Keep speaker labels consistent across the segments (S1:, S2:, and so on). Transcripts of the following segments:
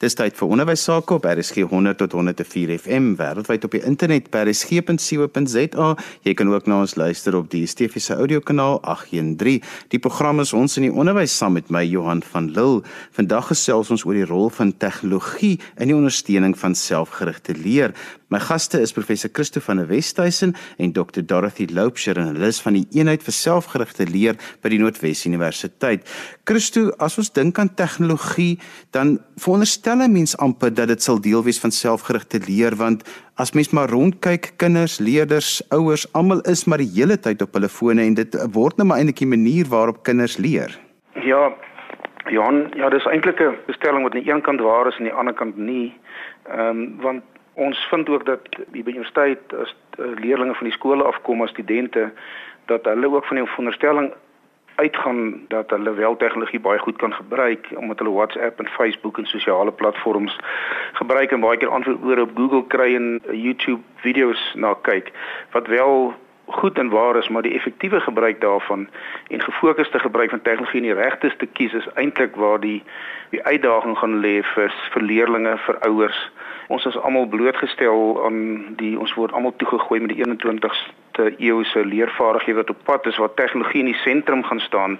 S1: Dis tyd vir onderwys sake op RSG 100 tot 104 FM wêreldwyd op die internet by rsg.co.za. Jy kan ook na ons luister op die DSTV se audiokanaal 813. Die program is ons in die onderwys saam met my Johan van Lille. Vandag gesels ons oor die rol van tegnologie in die ondersteuning van selfgerigte leer. My gaste is professor Christo van der Westhuizen en Dr Dorothy Loubser en hulle is van die eenheid vir selfgerigte leer by die Noordwes Universiteit. Christo, as ons dink aan tegnologie, dan veronderstel 'n mens amper dat dit sal deel wees van selfgerigte leer want as mens maar rondkyk, kinders, leerders, ouers, almal is maar die hele tyd op hulle fone en dit word nou maar eintlik die manier waarop kinders leer.
S2: Ja, Johan, ja, dis eintlik 'n bestelling wat aan die een kant waar is en aan die ander kant nie. Ehm um, want ons vind ook dat die universiteit as uh, leerders van die skole afkom as studente dat hulle ook van die veronderstelling uitgaan dat hulle wel tegnologie baie goed kan gebruik omdat hulle WhatsApp en Facebook en sosiale platforms gebruik en baie keer antwoorde op Google kry en YouTube video's na kyk wat wel goed en waar is, maar die effektiewe gebruik daarvan en gefokusde gebruik van tegnologie en die regtes te kies is eintlik waar die die uitdaging gaan lê vir vir leerders, vir ouers. Ons is almal blootgestel aan die ons word almal toegegooi met die 21ste eeu se leervaardighede wat op pad is waar tegnologie in die sentrum gaan staan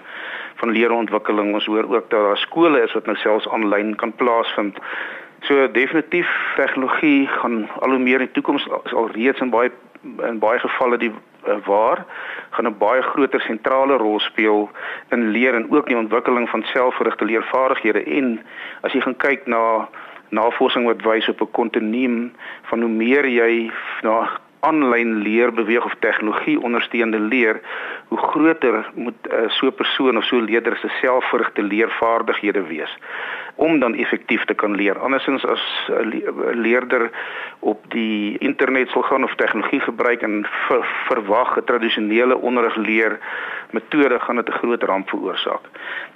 S2: van leerontwikkeling. Ons hoor ook dat daar skole is wat nou selfs aanlyn kan plaasvind. So definitief tegnologie gaan al hoe meer in die toekoms al reeds in baie in baie gevalle die waar gaan 'n baie groter sentrale rol speel in leer en ook die ontwikkeling van selfgerigte leervaardighede. En as jy gaan kyk na navorsing wat wys op 'n kontinuum van hoe meer jy na aanlyn leer beweeg of tegnologie ondersteunende leer, hoe groter moet uh, so 'n persoon of so 'n leerder se selfgerigte leervaardighede wees om dan effektief te kan leer. Andersins as 'n leerder op die internet sal gaan of tegnologie gebruik en ver, verwag 'n tradisionele onderrig leer metode gaan dit 'n groot ramp veroorsaak.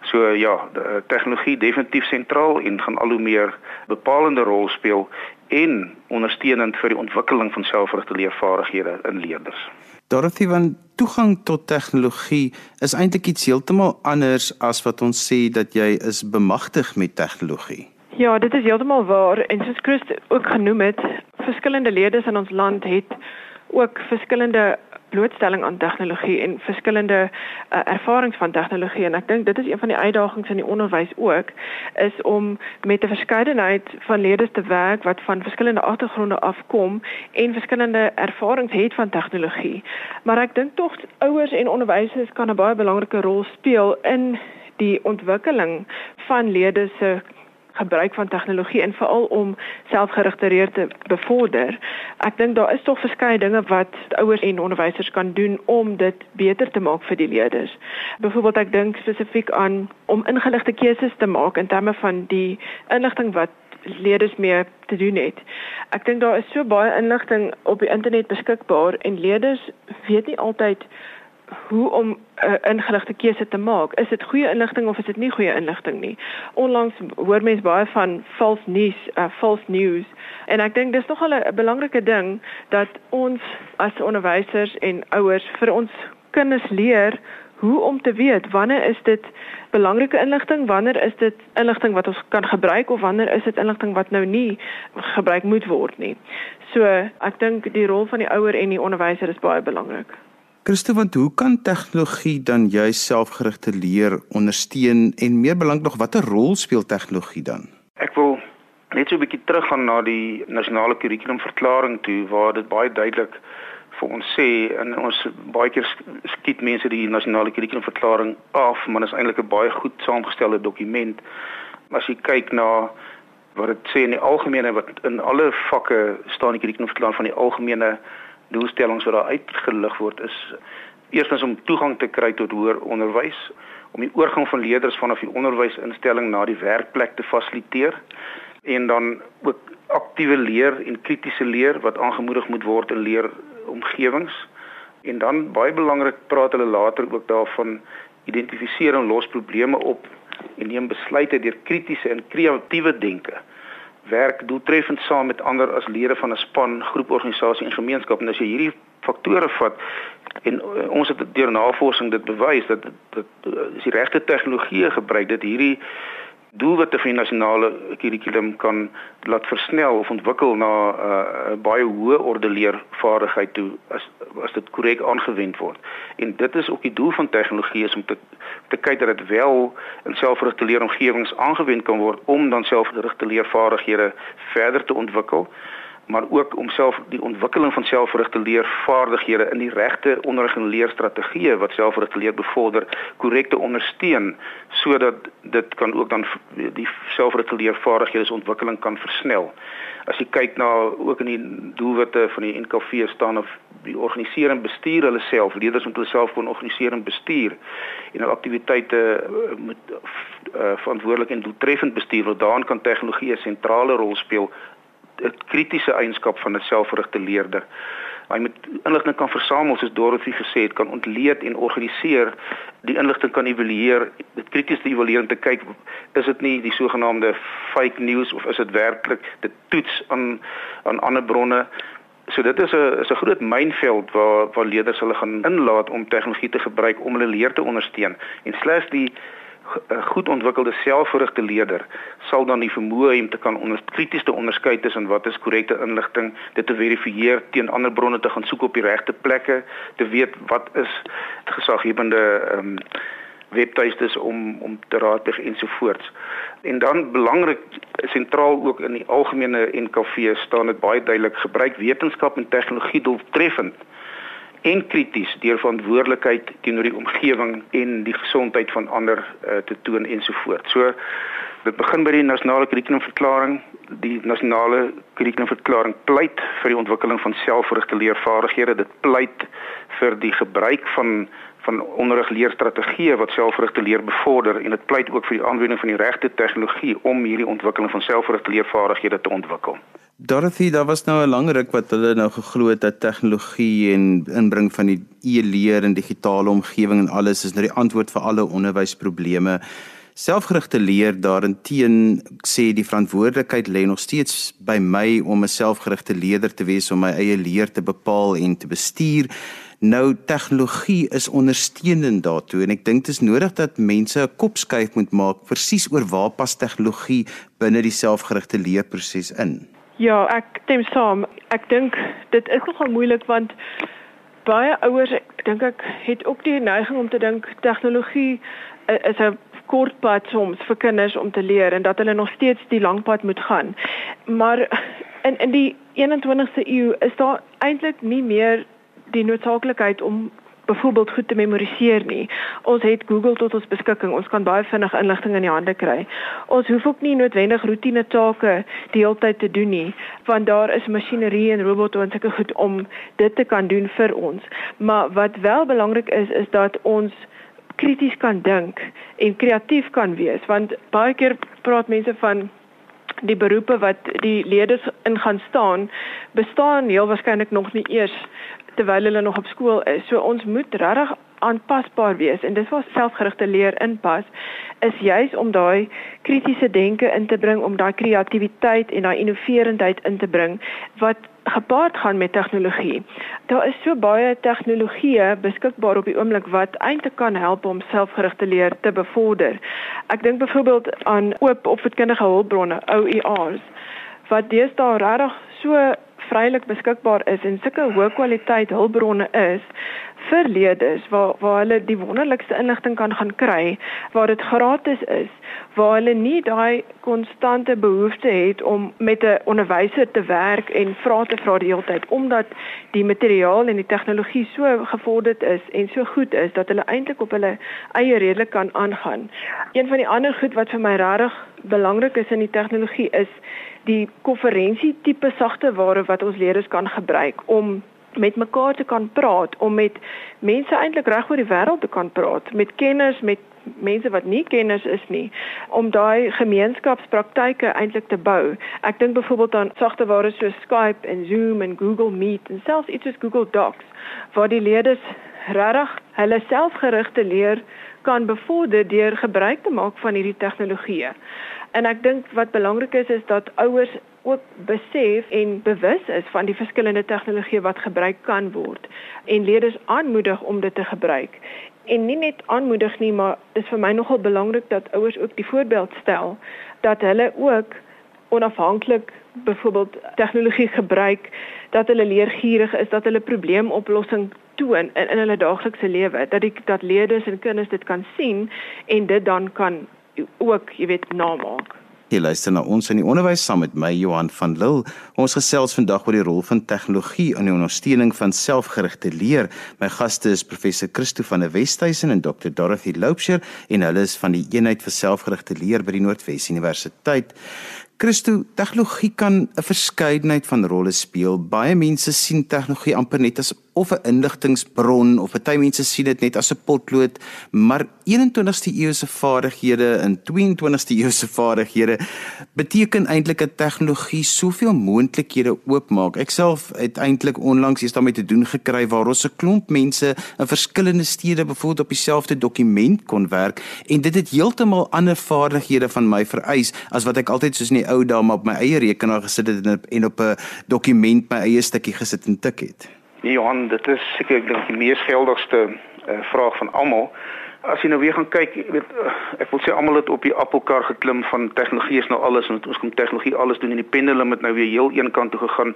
S2: So ja, tegnologie definitief sentraal en gaan al hoe meer bepalende rol speel en ondersteunend vir die ontwikkeling van selfgerigte leervaardighede in leerders.
S1: Dorothy van toegang tot tegnologie is eintlik iets heeltemal anders as wat ons sê dat jy is bemagtig met tegnologie.
S3: Ja, dit is heeltemal waar en soos Christ ook genoem het, verskillende leerders in ons land het ook verskillende blootstelling aan tegnologie en verskillende uh, ervarings van tegnologie en ek dink dit is een van die uitdagings in die onderwys ook is om met 'n verskeidenheid van leerders te werk wat van verskillende agtergronde afkom en verskillende ervarings het van tegnologie. Maar ek dink tog ouers en onderwysers kan 'n baie belangrike rol speel in die ontwikkeling van leerders se gebruik van tegnologie en veral om selfgerigte leer te bevorder. Ek dink daar is tog verskeie dinge wat ouers en onderwysers kan doen om dit beter te maak vir die leerders. Byvoorbeeld ek dink spesifiek aan om ingeligte keuses te maak in terme van die inligting wat leerders mee te doen het. Ek dink daar is so baie inligting op die internet beskikbaar en leerders weet nie altyd hoe om 'n uh, ingeligte keuse te maak. Is dit goeie inligting of is dit nie goeie inligting nie? Onlangs hoor mense baie van false news, uh, false news. En ek dink dis nogal 'n belangrike ding dat ons as onderwysers en ouers vir ons kinders leer hoe om te weet wanneer is dit belangrike inligting, wanneer is dit inligting wat ons kan gebruik of wanneer is dit inligting wat nou nie gebruik moet word nie. So, ek dink die rol van die ouer en die onderwyser is baie belangrik.
S1: Christo, want hoe kan tegnologie dan jou selfgerigte leer ondersteun en meer belangrik nog watter rol speel tegnologie dan?
S2: Ek wil net so 'n bietjie teruggaan na die nasionale kurrikulumverklaring toe waar dit baie duidelik vir ons sê en ons baie keer skiet mense die nasionale kurrikulumverklaring af, maar dit is eintlik 'n baie goed saamgestelde dokument. As jy kyk na wat dit sê in die algemene wat in alle vakke staan die kurrikulumverklaring van die algemene doelstellings wat daar uitgelig word is eerstens om toegang te kry tot hoër onderwys, om die oorgang van leerders vanaf die onderwysinstelling na die werkplek te fasiliteer en dan ook aktiewe leer en kritiese leer wat aangemoedig moet word in leeromgewings. En dan baie belangrik praat hulle later ook daarvan identifiseer en los probleme op en neem besluite deur kritiese en kreatiewe denke werk doeltreffend saam met ander as lede van 'n span, groeporganisasie en gemeenskap. En as jy hierdie faktore vat en uh, ons het deur navorsing dit bewys dat dat as die regte tegnologie gebruik dat hierdie doelwitte vir die nasionale kurrikulum kan laat versnel of ontwikkel na 'n uh, baie hoë orde leervaardigheid toe as as dit korrek aangewend word. En dit is ook die doel van tegnologie is om te te kyk dat dit wel in selfgerigte leeromgewings aangewend kan word om dan selfgerigte leervaardighede verder te ontwikkel maar ook om self die ontwikkeling van selfgerigte leervaardighede in die regte onderrig en leerstrategieë wat selfgerigte leer bevorder korrek te ondersteun sodat dit kan ook dan die selfgerigte leervaardighede se ontwikkeling kan versnel. As jy kyk na ook in die doelwitte van die NKV staan of die organiseer en bestuur hulle self, leerders moet hulle self kon organiseer en bestuur en hul aktiwiteite eh, moet uh, verantwoordelik en doeltreffend bestuur. Daarin kan tegnologie 'n sentrale rol speel 'n kritiese eienskap van 'n selfgerigte leerder. Hy moet inligting kan versamel soos Dorothy gesê het, kan ontleed en organiseer, die inligting kan evalueer, dit krities te evalueer en te kyk is dit nie die sogenaamde fake news of is dit werklik dit toets aan aan ander bronne. So dit is 'n is 'n groot mynveld waar waar leerders hulle gaan inlaat om tegnologie te gebruik om hulle leer te ondersteun. En slegs die goed ontwikkelde selfgerigte leerder sal dan die vermoë hê om te kan onder krities te onderskei tussen wat is korrekte inligting, dit te verifieer teen ander bronne te gaan soek op die regte plekke, te weet wat is gesaghebende ehm um, webtuistes om om te raadpleeg ensovoorts. En dan belangrik sentraal ook in die algemene NKV staan dit baie duidelik gebruik wetenskap en tegnologie doeltreffend en krities deur verantwoordelikheid teenoor die omgewing en die gesondheid van ander uh, te toon ensovoorts. So dit begin by die nasionale kurrikulumverklaring. Die nasionale kurrikulumverklaring pleit vir die ontwikkeling van selfgerigte leervaardighede. Dit pleit vir die gebruik van van onderrigleerstrategieë wat selfgerigte leer bevorder en dit pleit ook vir die aanwending van die regte tegnologie om hierdie ontwikkeling van selfgerigte leervaardighede te ontwikkel.
S1: Dorothy, daar was nou 'n lang ruk wat hulle nou geglo het dat tegnologie en inbring van die e-leer en digitale omgewing en alles is nou die antwoord vir alle onderwysprobleme. Selfgerigte leer daarenteen sê die verantwoordelikheid lê nog steeds by my om 'n selfgerigte leerder te wees om my eie leer te bepaal en te bestuur. Nou tegnologie is ondersteunend daartoe en ek dink dit is nodig dat mense 'n kop skuif moet maak presies oor waar pas tegnologie binne die selfgerigte leerproses in.
S3: Ja, ek stem saam. Ek dink dit is nogal moeilik want baie ouers, ek dink ek het ook die neiging om te dink tegnologie is 'n kort pad soms vir kinders om te leer en dat hulle nog steeds die lang pad moet gaan. Maar in in die 21ste eeu is daar eintlik nie meer die noodsaaklikheid om byvoorbeeld goed te memoriseer nie. Ons het Google tot ons beskikking. Ons kan baie vinnig inligting in die hande kry. Ons hoef ook nie noodwendig roetine take die hele tyd te doen nie, want daar is masjinerie en robotte en sulke goed om dit te kan doen vir ons. Maar wat wel belangrik is is dat ons krities kan dink en kreatief kan wees, want baie keer praat mense van die beroepe wat die leerders in gaan staan bestaan heel waarskynlik nog nie eers terwyl hulle nog op skool is. So ons moet regtig aanpasbaar wees en dis waar selfgerigte leer inpas is juis om daai kritiese denke in te bring om daai kreatiwiteit en daai innoverendheid in te bring wat gepaard gaan met tegnologie. Daar is so baie tegnologieë beskikbaar op die oomblik wat eintlik kan help om selfgerigte leer te bevorder. Ek dink byvoorbeeld aan oop opvoedkundige hulpbronne, OERs wat deesdae regtig so vrylik beskikbaar is en sulke hoë kwaliteit hulpbronne is vir leerders waar waar hulle die wonderlikste inligting kan gaan kry waar dit gratis is waar hulle nie daai konstante behoefte het om met 'n onderwyser te werk en vrae te vra die hele tyd omdat die materiaal en die tegnologie so gevorderd is en so goed is dat hulle eintlik op hulle eie redelik kan aangaan. Een van die ander goed wat vir my regtig belangrik is in die tegnologie is die konferensie tipe sagte ware wat ons leerders kan gebruik om met mekaar te kan praat, om met mense eintlik reg oor die wêreld te kan praat, met kenners, met mense wat nie kenners is nie, om daai gemeenskapspraktyke eintlik te bou. Ek dink byvoorbeeld aan sagte ware so Skype en Zoom en Google Meet en selfs iets soos Google Docs waar die leerders regtig hulle selfgerigte leer kan bevorder deur gebruik te maak van hierdie tegnologieë. En ek dink wat belangrik is is dat ouers ook besef en bewus is van die verskillende tegnologieë wat gebruik kan word. En leerders aanmoedig om dit te gebruik. En nie net aanmoedig nie, maar dis vir my nogal belangrik dat ouers ook die voorbeeld stel dat hulle ook onafhanklik byvoorbeeld tegnologie gebruik, dat hulle leergierig is, dat hulle probleemoplossing toon in, in hulle daaglikse lewe, dat die dat leerders en kinders dit kan sien en dit dan kan ook, jy weet, namaak.
S1: Jy luister na ons in die onderwys saam met my Johan van Lille. Ons gesels vandag oor die rol van tegnologie in die ondersteuning van selfgerigte leer. My gaste is professor Christo van der Westhuizen en Dr Dorothy Loubser en hulle is van die eenheid vir selfgerigte leer by die Noordwes Universiteit. Christo, tegnologie kan 'n verskeidenheid van rolle speel. Baie mense sien tegnologie amper net as of 'n inligtingbron of baie mense sien dit net as 'n potlood, maar 21ste eeu se vaardighede en 22ste eeu se vaardighede beteken eintlik 'n tegnologie soveel moontlikhede oopmaak. Ek self het eintlik onlangs iets daarmee te doen gekry waar ons 'n klomp mense in verskillende stede byvoorbeeld op dieselfde dokument kon werk en dit het heeltemal ander vaardighede van my vereis as wat ek altyd soos in die ou dae op my eie rekenaar gesit het en op 'n dokument my eie stukkie gesit en tik het.
S2: Nee Johan, dit is seker ek dink die mees geldigste uh, vraag van almal. As jy nou weer gaan kyk, weet uh, ek wil sê almal het op die appelkar geklim van tegnologie is nou alles en ons kom tegnologie alles doen en die pendulum het nou weer heel een kant toe gegaan,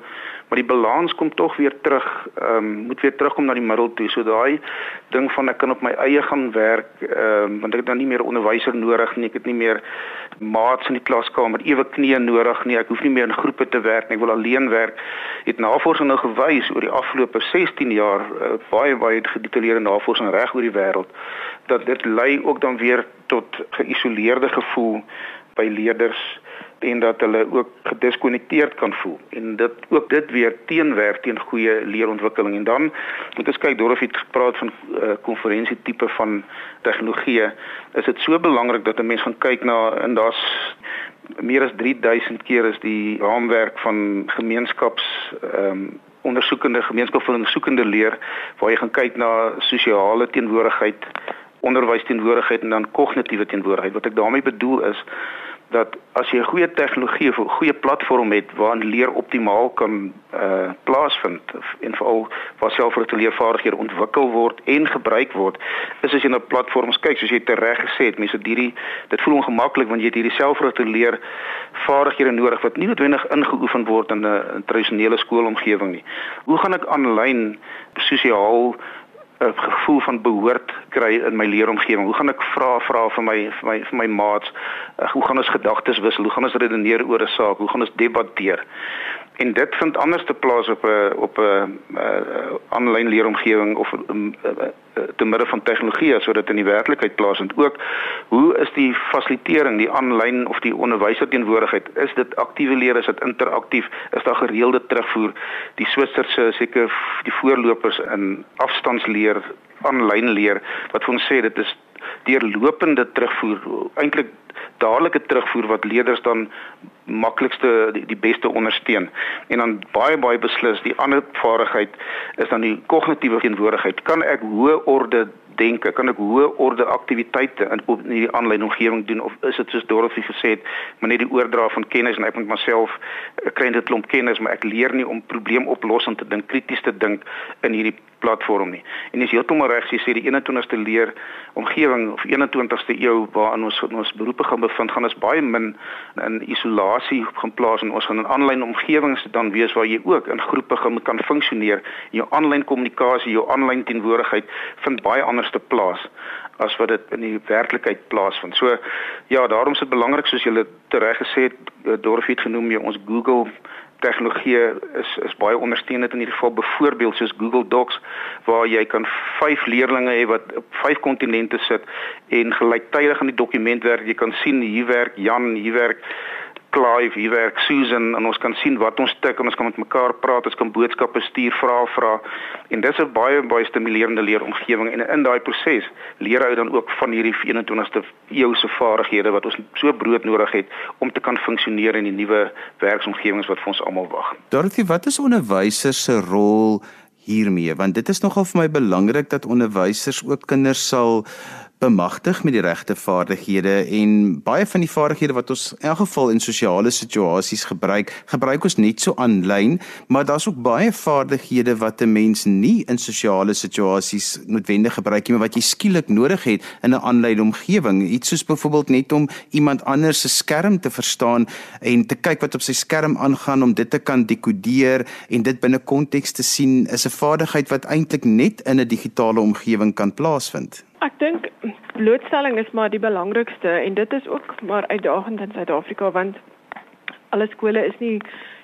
S2: maar die balans kom tog weer terug, ehm um, moet weer terugkom na die middel toe. So daai ding van ek kan op my eie gaan werk, ehm um, want ek het dan nie meer onderwyser nodig nie, ek het nie meer maats in die klaskamer ewe knieë nodig nie. Ek hoef nie meer in groepe te werk nie. Ek wil alleen werk. Het navorsing nou gewys oor die afgelope 16 jaar uh, baie baie gedetailleerde navorsing reg oor die wêreld dat dit lei ook dan weer tot geïsoleerde gevoel by leerders en dat hulle ook gediskonnekteerd kan voel. En dit ook dit weer teenwerk teen goeie leerontwikkeling. En dan moet ons kyk Dorothy het gepraat van uh, konferensie tipe van tegnologie is dit so belangrik dat 'n mens gaan kyk na en daar's meer as 3000 keer is die raamwerk van gemeenskaps ehm um, ondersoekende gemeenskapsondersoekende leer waar jy gaan kyk na sosiale teenwoordigheid onderwys teenwoordigheid en dan kognitiewe teenwoordigheid. Wat ek daarmee bedoel is dat as jy 'n goeie tegnologie of 'n goeie platform het waarin leer optimaal kan uh plaasvind en veral waar selfregte leervaardighede ontwikkel word en gebruik word is as jy na platforms kyk soos jy tereg gesê het mense hierdie dit voel ongemaklik want jy het hierdie selfregte leer vaardighede nodig wat nie noodwendig ingeoefen word in 'n tradisionele skoolomgewing nie. Hoe gaan ek aanlyn sosiaal 'n gevoel van behoort kry in my leeromgewing. Hoe gaan ek vra vra vir my vir my vir my maats? Hoe gaan ons gedagtes wissel? Hoe gaan ons redeneer oor 'n saak? Hoe gaan ons debatteer? En dit vind anders te plaas op 'n op 'n aanlyn uh, leeromgewing of uh, te midde van tegnologie sodat in die werklikheid plaasvind. Ook hoe is die fasilitering, die aanlyn of die onderwyser teenwoordigheid? Is dit aktiewe leer, is dit interaktief? Is daar gereelde terugvoer? Die Switserse seker die voorlopers in afstandsleer, aanlyn leer wat vir ons sê dit is deurlopende terugvoer, eintlik dadelike terugvoer wat leerders dan maklikste die, die beste ondersteun. En dan baie baie beslis die ander vaardigheid is dan die kognitiewe teenwoordigheid. Kan ek hoë orde denke? Kan ek hoë orde aktiwiteite in op in die aanlyn omgewing doen of is dit soos Dorothy gesê het, maar net die oordra van kennis en ek moet myself kry dit klomp kennis, maar ek leer nie om probleemoplossend te dink, krities te dink in hierdie platform nie. En dis heeltemal reg jy sê die 21ste leer omgewing of 21ste eeu waarin ons ons beroepe gaan bevind, gaan ons baie min in isolasie gaan plaas en ons gaan in aanlyn omgewings dan wees waar jy ook in groepe gaan kan funksioneer. Jou aanlyn kommunikasie, jou aanlyn teenwoordigheid vind baie anders te plaas as wat dit in die werklikheid plaasvind. So ja, daarom is dit belangrik soos jy reg gesê het, eh, Dorothy het genoem jy ons Google tegnologie is is baie ondersteunend in hierdie geval byvoorbeeld soos Google Docs waar jy kan 5 leerders hê wat op 5 kontinente sit en gelyktydig aan die dokument werk. Jy kan sien hier werk Jan, hier werk Clive, hier werk Susan en ons kan sien wat ons tik en ons kan met mekaar praat, ons kan boodskappe stuur, vra vra. En dis 'n baie baie stimulerende leeromgewing en in daai proses leer hy dan ook van hierdie 21ste eeu se vaardighede wat ons so brood nodig het om te kan funksioneer in die nuwe werksomgewings wat vir ons almal wag.
S1: Dorothy, wat is onderwysers se rol hiermee? Want dit is nogal vir my belangrik dat onderwysers ook kinders sal bemagtig met die regte vaardighede en baie van die vaardighede wat ons in elk geval in sosiale situasies gebruik, gebruik ons net so aanlyn, maar daar's ook baie vaardighede wat 'n mens nie in sosiale situasies noodwendig gebruik nie, maar wat jy skielik nodig het in 'n aanlyn omgewing. Iets soos byvoorbeeld net om iemand anders se skerm te verstaan en te kyk wat op sy skerm aangaan om dit te kan dekodeer en dit binne konteks te sien, is 'n vaardigheid wat eintlik net in 'n digitale omgewing kan plaasvind.
S3: Ek dink blootstelling is maar die belangrikste en dit is ook maar uitdagend in Suid-Afrika want alle skole is nie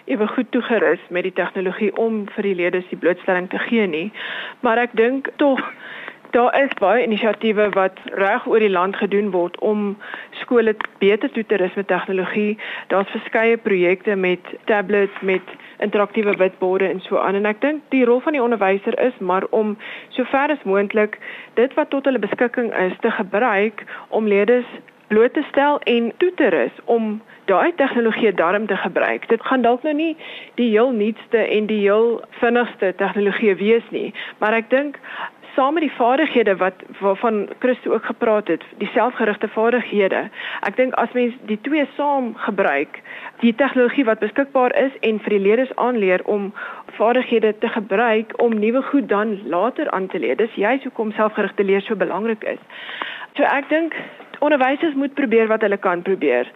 S3: ewe goed toegerus met die tegnologie om vir die leerders die blootstelling te gee nie. Maar ek dink tog daar is baie inisiatiewe wat reg oor die land gedoen word om skole beter toe te rus met tegnologie. Daar's verskeie projekte met tablets met interaktiewe witborde en so aan en ek dink die rol van die onderwyser is maar om sover as moontlik dit wat tot hulle beskikking is te gebruik om leerders bloot te stel en toe te rus om daai tegnologie daarom te gebruik. Dit gaan dalk nou nie die heel nuutste en die heel vinnigste tegnologie wees nie, maar ek dink saam met die vaardighede wat waarvan Christo ook gepraat het, die selfgerigte vaardighede. Ek dink as mens die twee saam gebruik, die tegnologie wat beskikbaar is en vir die leerders aanleer om vaardighede te gebruik om nuwe goed dan later aan te leer. Dis juist hoekom selfgerigte leer so belangrik is. So ek dink onderwysers moet probeer wat hulle kan probeer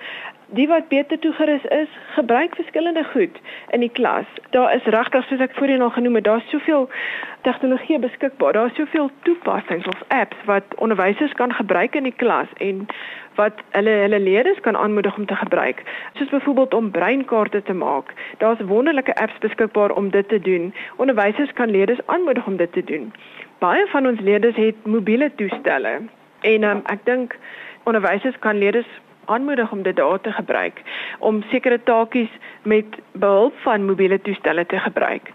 S3: die wat beter toegerus is, gebruik verskillende goed in die klas. Daar is regtig soos ek voorheen al genoem het, daar's soveel tegnologie beskikbaar. Daar's soveel toepassings of apps wat onderwysers kan gebruik in die klas en wat hulle hulle leerders kan aanmoedig om te gebruik. Soos byvoorbeeld om breinkaarte te maak. Daar's wonderlike apps beskikbaar om dit te doen. Onderwysers kan leerders aanmoedig om dit te doen. Baie van ons leerders het mobiele toestelle en um, ek dink onderwysers kan leerders aanmoedig om dit daar te gebruik om sekere taakies met behulp van mobiele toestelle te gebruik.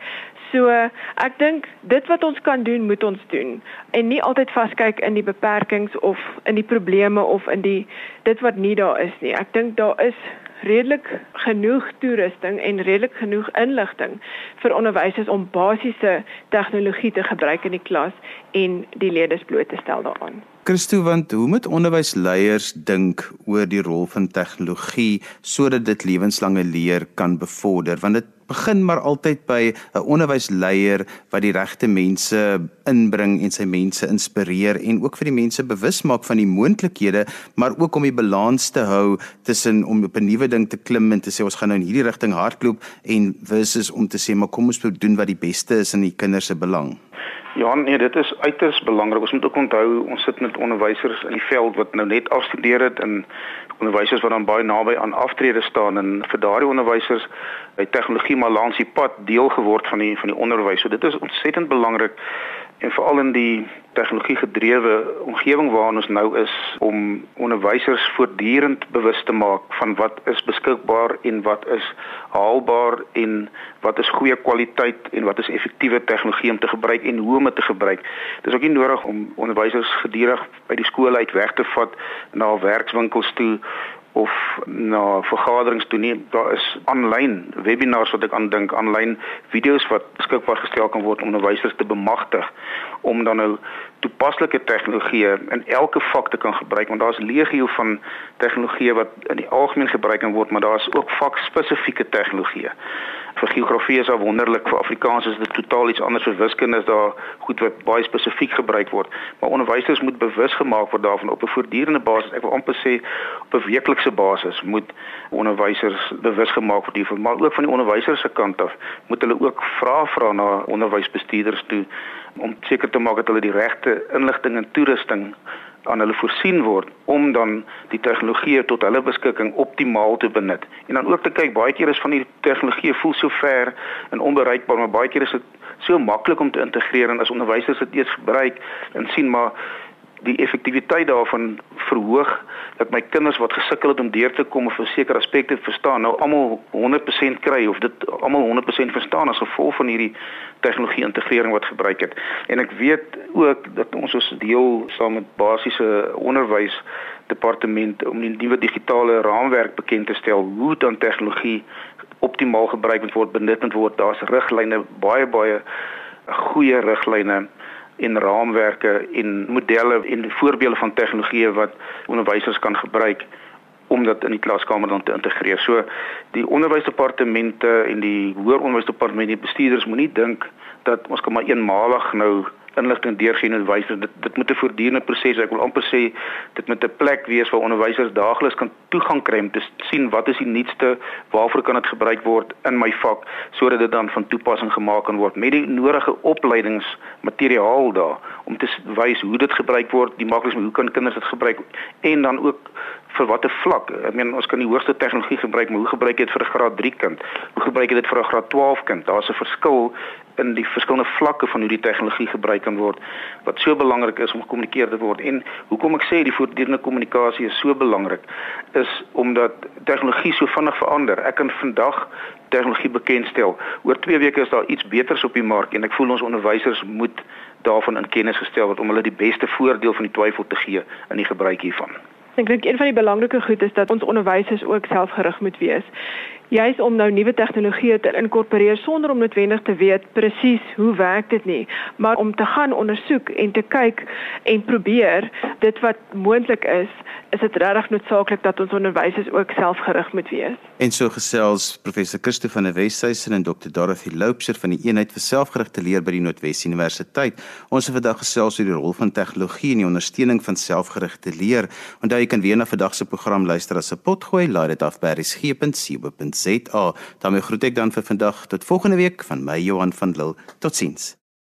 S3: So ek dink dit wat ons kan doen, moet ons doen en nie altyd vaskyk in die beperkings of in die probleme of in die dit wat nie daar is nie. Ek dink daar is redelik genoeg toerusting en redelik genoeg inligting vir onderwysers om basiese tegnologie te gebruik in die klas en die leerders bloot te stel daaraan.
S1: Christo, want hoe moet onderwysleiers dink oor die rol van tegnologie sodat dit lewenslange leer kan bevorder? Want dit begin maar altyd by 'n onderwysleier wat die regte mense inbring en sy mense inspireer en ook vir die mense bewus maak van die moontlikhede, maar ook om die balans te hou tussen om op 'n nuwe ding te klim en te sê ons gaan nou in hierdie rigting hardloop en versus om te sê maar kom ons doen wat die beste is in die kinders se belang.
S2: Ja, nee, dit is uiters belangrik. Ons moet ook onthou ons sit met onderwysers in die veld wat nou net afstudeer het en onderwysers wat dan baie naby aan aftrede staan en vir daardie onderwysers het tegnologie maar langs die pad deel geword van die van die onderwys. So dit is ontsettend belangrik en veral in die tegnologie gedrewe omgewing waarin ons nou is om onderwysers voortdurend bewus te maak van wat is beskikbaar en wat is haalbaar en wat is goeie kwaliteit en wat is effektiewe tegnologie om te gebruik en hoe om dit te gebruik. Dit is ook nie nodig om onderwysers gedurig by die skool uit weg te vat na werkswinkels toe of na vergaderings toe nie. Daar is aanlyn webinars wat ek aandink, aanlyn video's wat beskikbaar gestel kan word om onderwysers te bemagtig om dan nou toepaslike tegnologieë in elke vak te kan gebruik want daar's legio van tegnologieë wat in die algemeen gebruik word, maar daar's ook vakspesifieke tegnologieë vir geografie is daar wonderlik vir Afrikaans is dit totaal iets anders. Vir wiskunde is daar goed wat baie spesifiek gebruik word. Maar onderwysers moet bewus gemaak word daarvan. Op 'n voortdurende basis ek wil amper sê op 'n weeklikse basis moet onderwysers bewus gemaak word hiervan. Maar ook van die onderwysers se kant af moet hulle ook vra vra na onderwysbestuurders toe om seker te maak dat hulle die regte inligting en toerusting aan hulle voorsien word om dan die tegnologie tot hulle beskikking optimaal te benut. En dan ook te kyk baie keer is van die tegnologie voel so ver en onbereikbaar, maar baie keer is dit so maklik om te integreer en as onderwysers dit eers gebruik en sien maar die effektiwiteit daarvan verhoog dat my kinders wat gesukkel het om deur te kom of sekere aspekte verstaan nou almal 100% kry of dit almal 100% verstaan as gevolg van hierdie tegnologie integrering wat gebruik het. En ek weet ook dat ons as deel saam met basiese onderwys departement om die nuwe digitale raamwerk bekend te stel hoe dan tegnologie optimaal gebruik word benut word. Daar's riglyne baie baie goeie riglyne en raamwerke en modelle en voorbeelde van tegnologieë wat onderwysers kan gebruik om dit in die klaskamer dan te integreer. So die onderwysdepartemente en die hoër onderwysdepartement die bestuurders moenie dink dat ons kan maar eenmalig nou inligting deurgee en wys dit dit moet 'n voortdurende proses ek wil amper sê dit moet 'n plek wees waar onderwysers daagliks kan toegang kry om te sien wat is die nuutste waarvoor kan dit gebruik word in my vak sodat dit dan van toepassing gemaak kan word met die nodige opleidingsmateriaal daar om te wys hoe dit gebruik word die makliks hoe kan kinders dit gebruik en dan ook vir watter vlak ek meen ons kan die hoogste tegnologie gebruik maar hoe gebruik jy dit vir 'n graad 3 kind? Hoe gebruik jy dit vir 'n graad 12 kind? Daar's 'n verskil in die verskillende vlakke van hoe die tegnologie gebruik kan word wat so belangrik is om gekommunikeer te word. En hoekom ek sê die voortdurende kommunikasie is so belangrik is omdat tegnologie so vinnig verander. Ek kan vandag tegnologie bekendstel. Oor 2 weke is daar iets beters op die mark en ek voel ons onderwysers moet daarvan in kennis gestel word om hulle die beste voordeel van die twyfel te gee in die gebruik hiervan.
S3: Ek dink een van die belangrike goed is dat ons onderwysers ook selfgerig moet wees juis om nou nuwe tegnologieë te inkorporeer sonder om noodwendig te weet presies hoe werk dit nie, maar om te gaan ondersoek en te kyk en probeer dit wat moontlik is, is dit regtig noodsaaklik dat ons onderwysers ook selfgerig moet wees.
S1: En so gesels professor Christo van der Westhuizen en Dr Dorothy Loubser van die eenheid vir selfgerigte leer by die Noordwes Universiteit. Ons het vandag gesels oor die rol van tegnologie in die ondersteuning van selfgerigte leer. Onthou jy kan weer na vandag se program luister as 'n potgooi, laai dit af by resgep.co.za. daarmee groet ek dan vir vandag tot volgende week van my Johan van Lille. Totsiens.